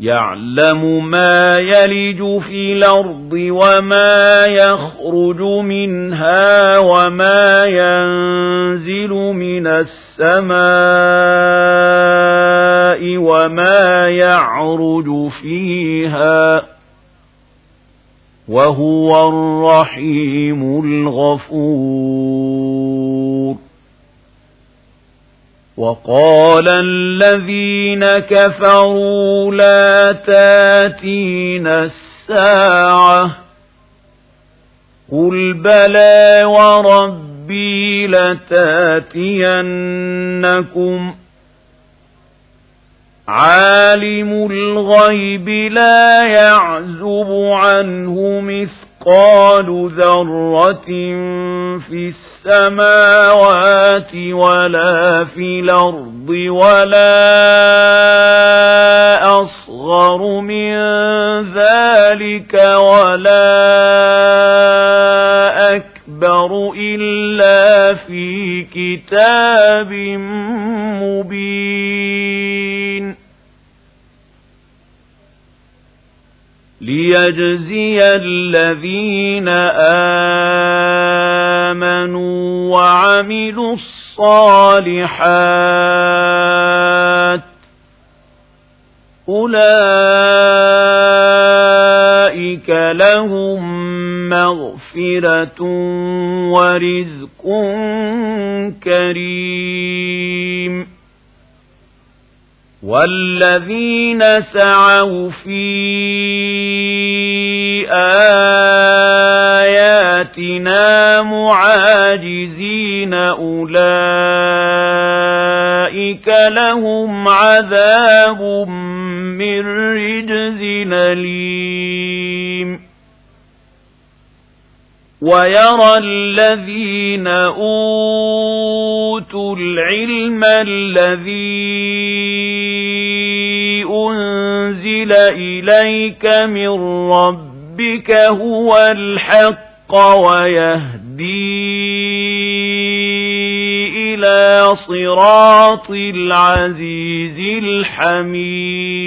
يعلم ما يلج في الأرض وما يخرج منها وما ينزل من السماء وما يعرج فيها وهو الرحيم الغفور وقال الذين كفروا لا تاتين الساعة قل بلى وربي لتاتينكم عالم الغيب لا يعزب عنه مثقال ذرة في السماوات ولا في الأرض ولا أصغر من ذلك ولا أكبر إلا في كتاب مبين ليجزي الذين آمنوا وعملوا الصالحات أولئك لهم مغفرة ورزق كريم والذين سعوا في آياتنا معاجزين أولئك لهم عذاب من رجز أليم. ويرى الذين أوتوا العلم الذي أنزل إليك من ربك هو الحق ويهدي إلى صراط العزيز الحميد.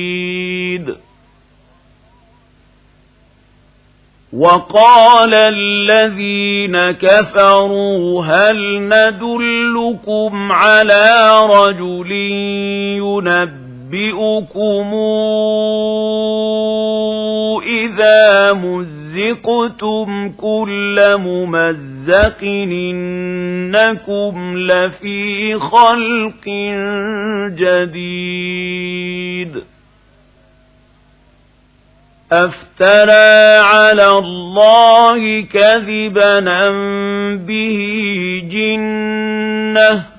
وقال الذين كفروا هل ندلكم على رجل ينبئكم إذا مزقتم كل ممزق إنكم لفي خلق جديد. أفترى على الله كذبا به جنة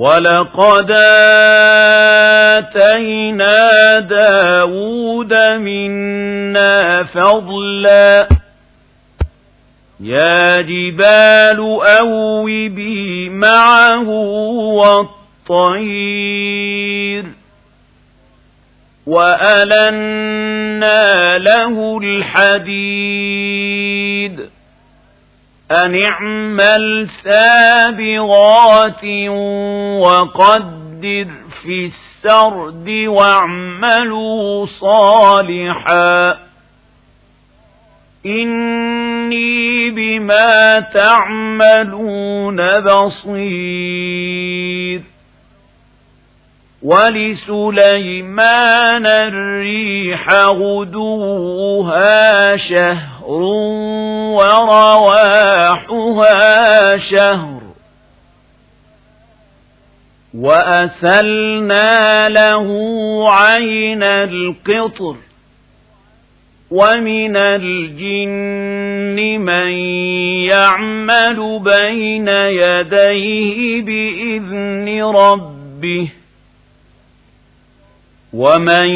ولقد آتينا داود منا فضلا يا جبال أوبي معه والطير وألنا له الحديد أن اعمل سابغات وقدر في السرد واعملوا صالحا إني بما تعملون بصير ولسليمان الريح غدوها شهر ورواحها شهر وأسلنا له عين القطر ومن الجن من يعمل بين يديه بإذن ربه ومن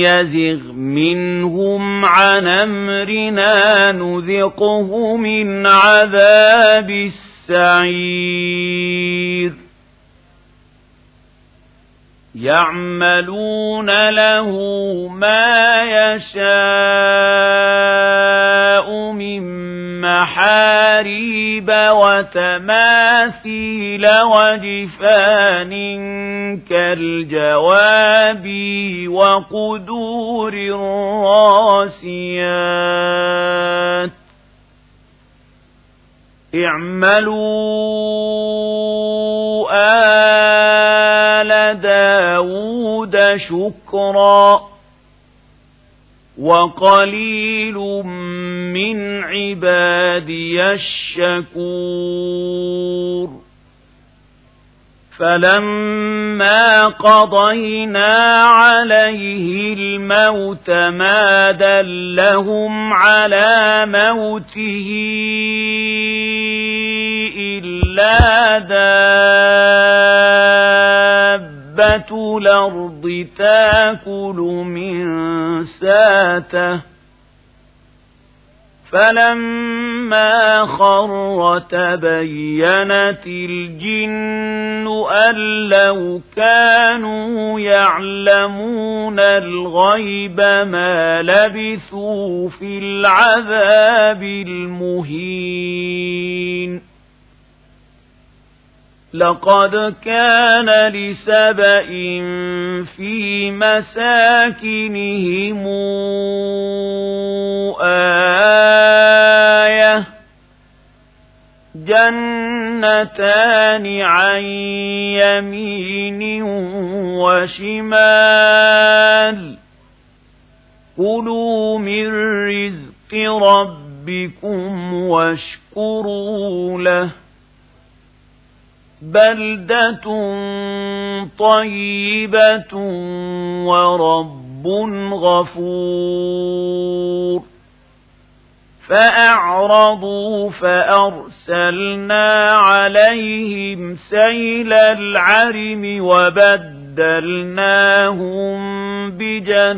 يزغ منهم عن أمرنا نذقه من عذاب السعير يعملون له ما يشاء من محاريب وتماثيل وجفان كالجواب وقدور الراسيات. اعملوا آل داود شكرا وقليل من عبادي الشكور فلما قضينا عليه الموت ما دلهم على موته إلا الأرض تأكل من ساته. فلما خر تبينت الجن أن لو كانوا يعلمون الغيب ما لبثوا في العذاب المهين. لقد كان لسبإ في مساكنهم آية جنتان عن يمين وشمال. كلوا من رزق ربكم واشكروا له. بلدة طيبة ورب غفور فأعرضوا فأرسلنا عليهم سيل العرم وبدلناهم بجنتيهم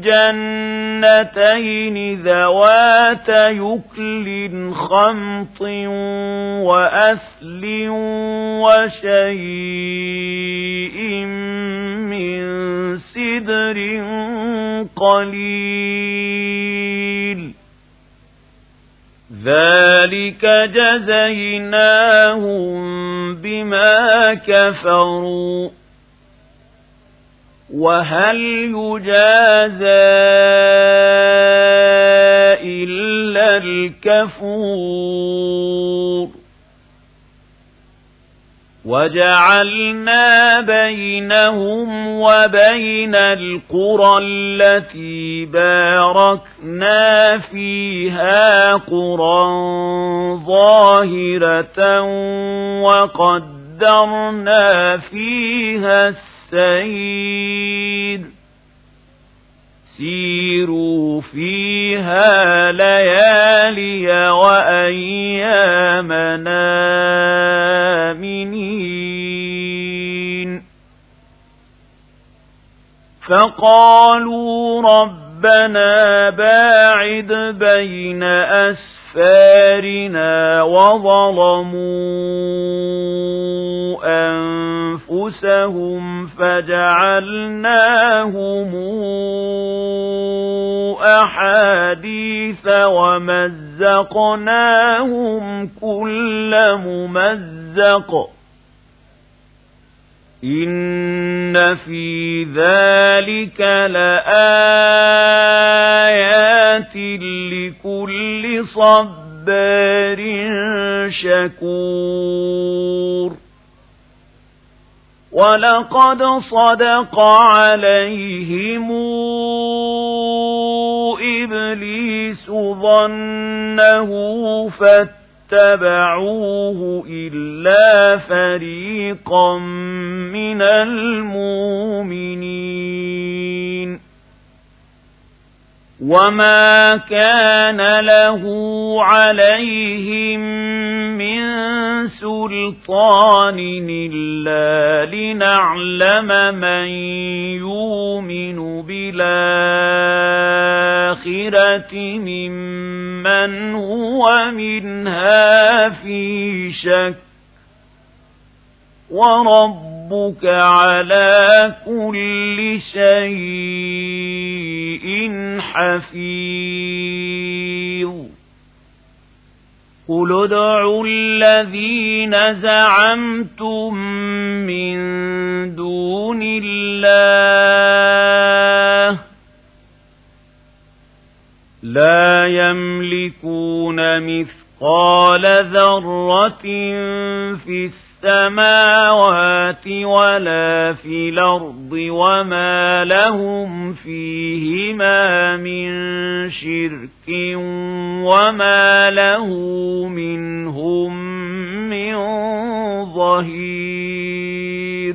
جنتين ذوات يكل خمط وأثل وشيء من سدر قليل ذلك جزيناهم بما كفروا. وهل يجازى إلا الكفور وجعلنا بينهم وبين القرى التي باركنا فيها قرى ظاهرة وقدرنا فيها السير. سيروا فيها ليالي وأيامنا. آمنين فقالوا ربنا باعد بين أسفارنا وظلموا أنفسهم فجعلناهم أحاديث ومزقناهم كل ممزق. إن في ذلك لآيات لكل صبار شكور. ولقد صدق عليهم إبليس ظنه فاتقوا اتبعوه إلا فريقا من المؤمنين. وما كان له عليهم من سلطان إلا لنعلم من يؤمن بالآخرة ممن هو منها في شك وربك على كل شيء حفيظ قل ادعوا الذين زعمتم من دون الله لا يملكون مثقال ذرة في السماء السماوات ولا في الأرض وما لهم فيهما من شرك وما له منهم من ظهير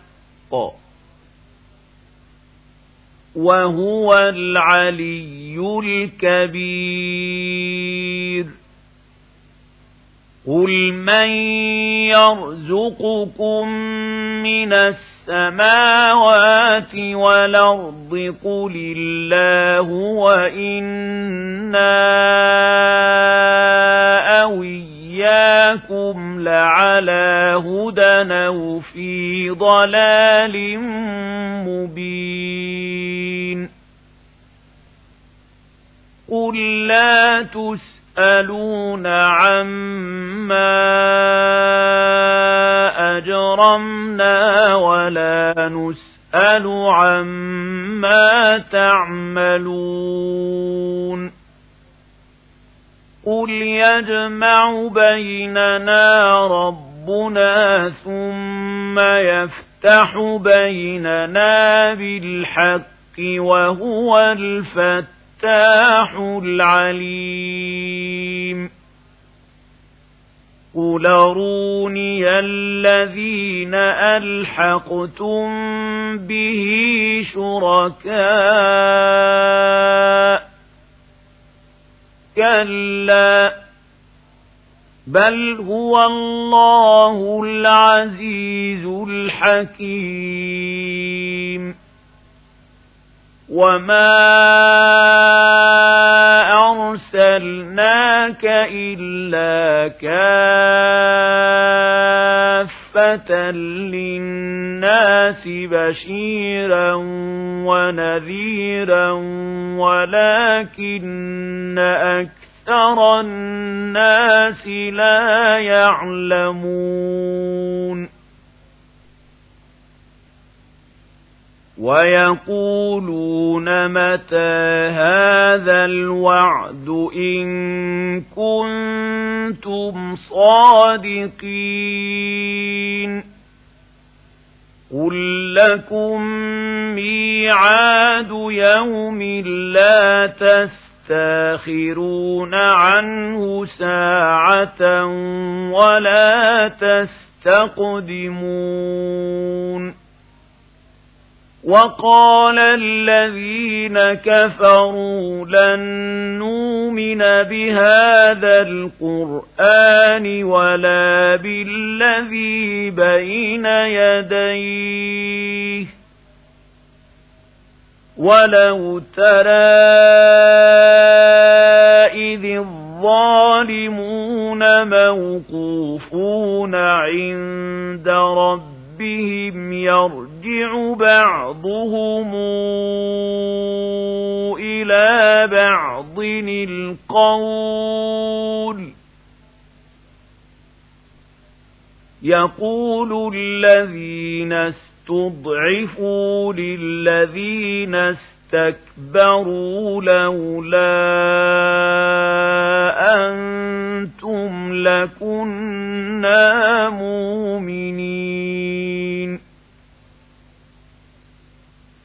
وهو العلي الكبير. قل من يرزقكم من السماوات والأرض قل الله وإنا أوياكم لعلى هدى أو في ضلال مبين. قل لا تسألون عما أجرمنا ولا نسأل عما تعملون. قل يجمع بيننا ربنا ثم يفتح بيننا بالحق وهو الفتاح العليم قل روني الذين ألحقتم به شركاء كلا بل هو الله العزيز الحكيم وما أرسلناك إلا للناس بشيرا ونذيرا ولكن أكثر الناس لا يعلمون ويقولون متى هذا الوعد إن كنتم صادقين قل لكم ميعاد يوم لا تستاخرون عنه ساعة ولا تستقدمون وقال الذين كفروا لن نؤمن بهذا القرآن ولا بالذي بين يديه. ولو ترى إذ الظالمون موقوفون عند ربهم يرجع بعضهم إلى بعض القول يقول الذين استضعفوا للذين استكبروا لولا أنتم لكنا مؤمنين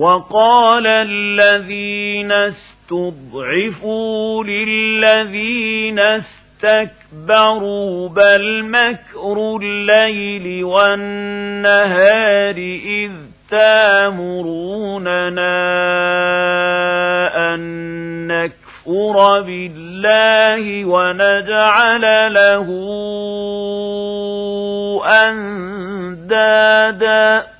وقال الذين استضعفوا للذين استكبروا بل مكر الليل والنهار إذ تامروننا أن نكفر بالله ونجعل له أندادا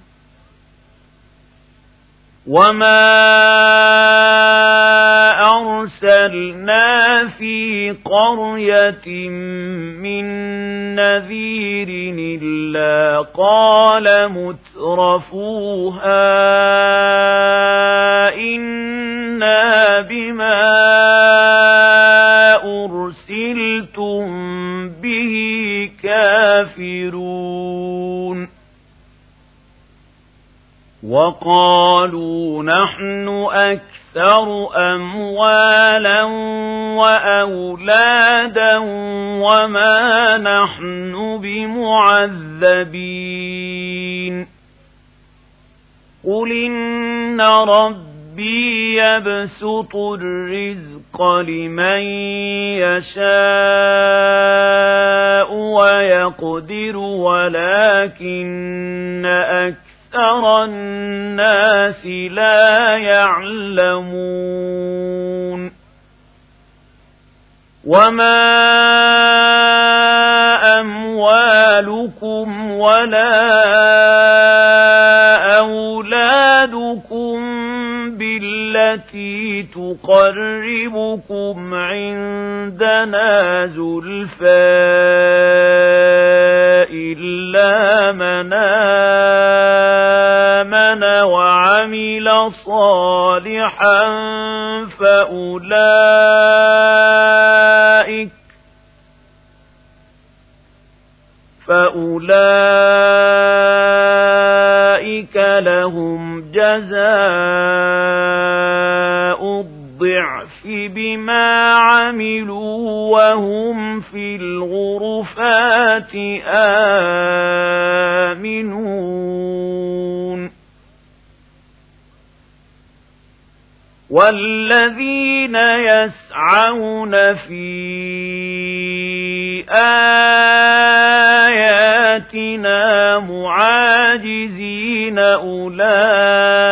وما أرسلنا في قرية من نذير إلا قال مترفوها إنا بما أرسلتم به كافرون وقالوا نحن أكثر أموالا وأولادا وما نحن بمعذبين. قل إن ربي يبسط الرزق لمن يشاء ويقدر ولكن أكثر أكثر الناس لا يعلمون وما أموالكم ولا أولادكم بالتي تقربكم عندنا زلفى إلا من آمن وعمل صالحا فأولئك فأولئك لهم جزاء الضعف بما عملوا وهم في الغرفات آمنون والذين يسعون في آياتنا معاجزين أولئك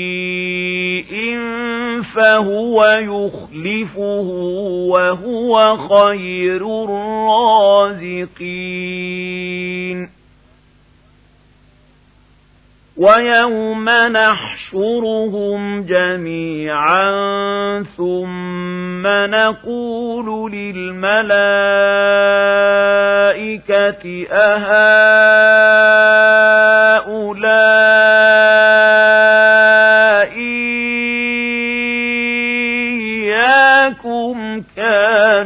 فهو يخلفه وهو خير الرازقين ويوم نحشرهم جميعا ثم نقول للملائكة أهؤلاء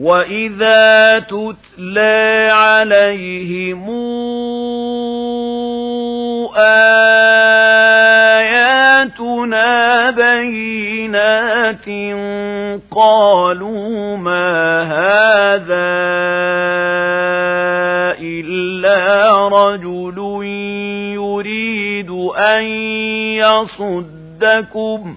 وَإِذَا تُتْلَى عَلَيْهِمْ آيَاتُنَا بَيِّنَاتٍ قَالُوا مَا هَذَا إِلَّا رَجُلٌ يُرِيدُ أَن يَصُدَّكُمْ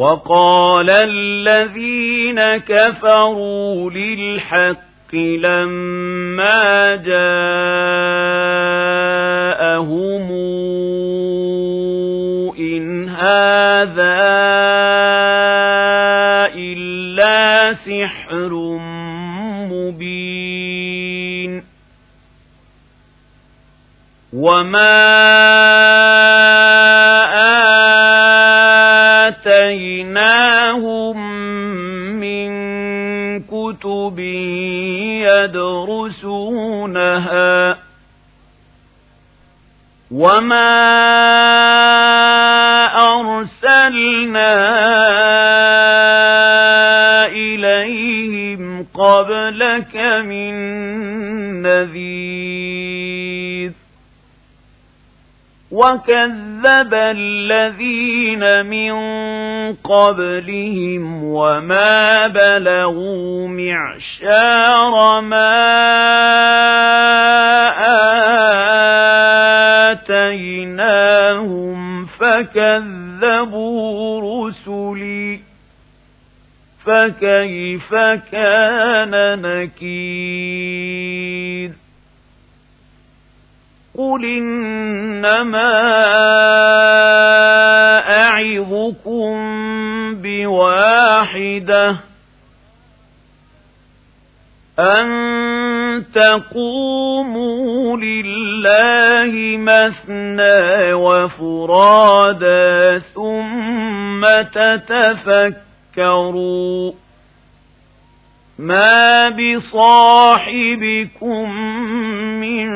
وقال الذين كفروا للحق لما جاءهم إن هذا إلا سحر مبين وما كتب يدرسونها وما أرسلنا إليهم قبلك من نذير وكذب الذين من قبلهم وما بلغوا معشار ما آتيناهم فكذبوا رسلي فكيف كان نكير قل إنما أعظكم بواحدة أن تقوموا لله مثنى وفرادا ثم تتفكروا ما بصاحبكم من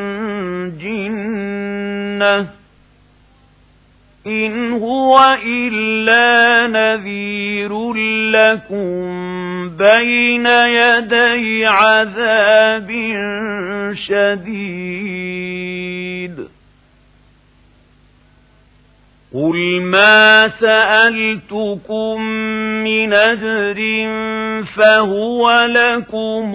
جنة إن هو إلا نذير لكم بين يدي عذاب شديد قل ما سألتكم من أجر فهو لكم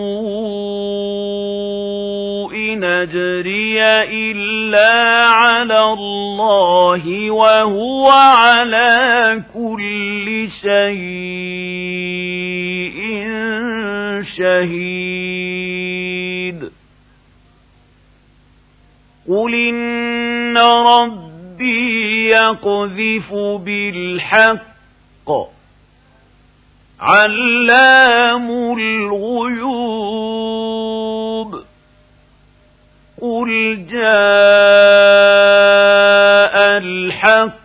إن أجري إلا على الله وهو على كل شيء شهيد قل إن رب ربي يقذف بالحق. علام الغيوب. قل جاء الحق.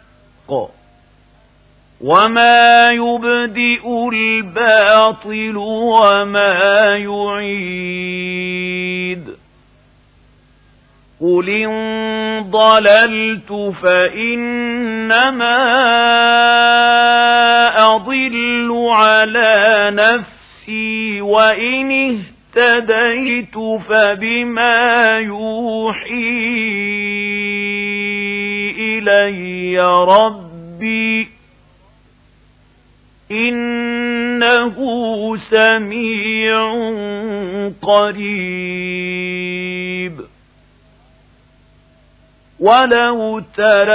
وما يبدئ الباطل وما يعيد. قل إن ضللت فإنما أضل على نفسي وإن اهتديت فبما يوحي إلي ربي إنه سميع قريب ولو ترى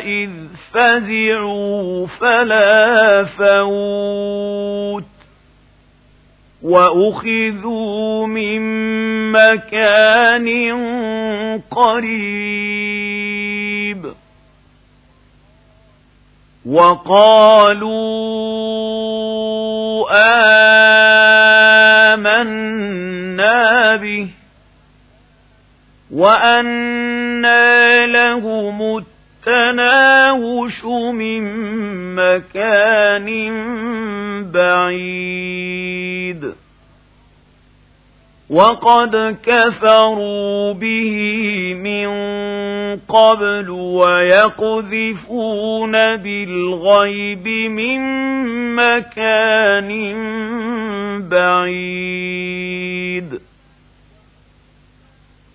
إذ فزعوا فلا فوت وأخذوا من مكان قريب وقالوا آمنا به وأنى لهم التناوش من مكان بعيد وقد كفروا به من قبل ويقذفون بالغيب من مكان بعيد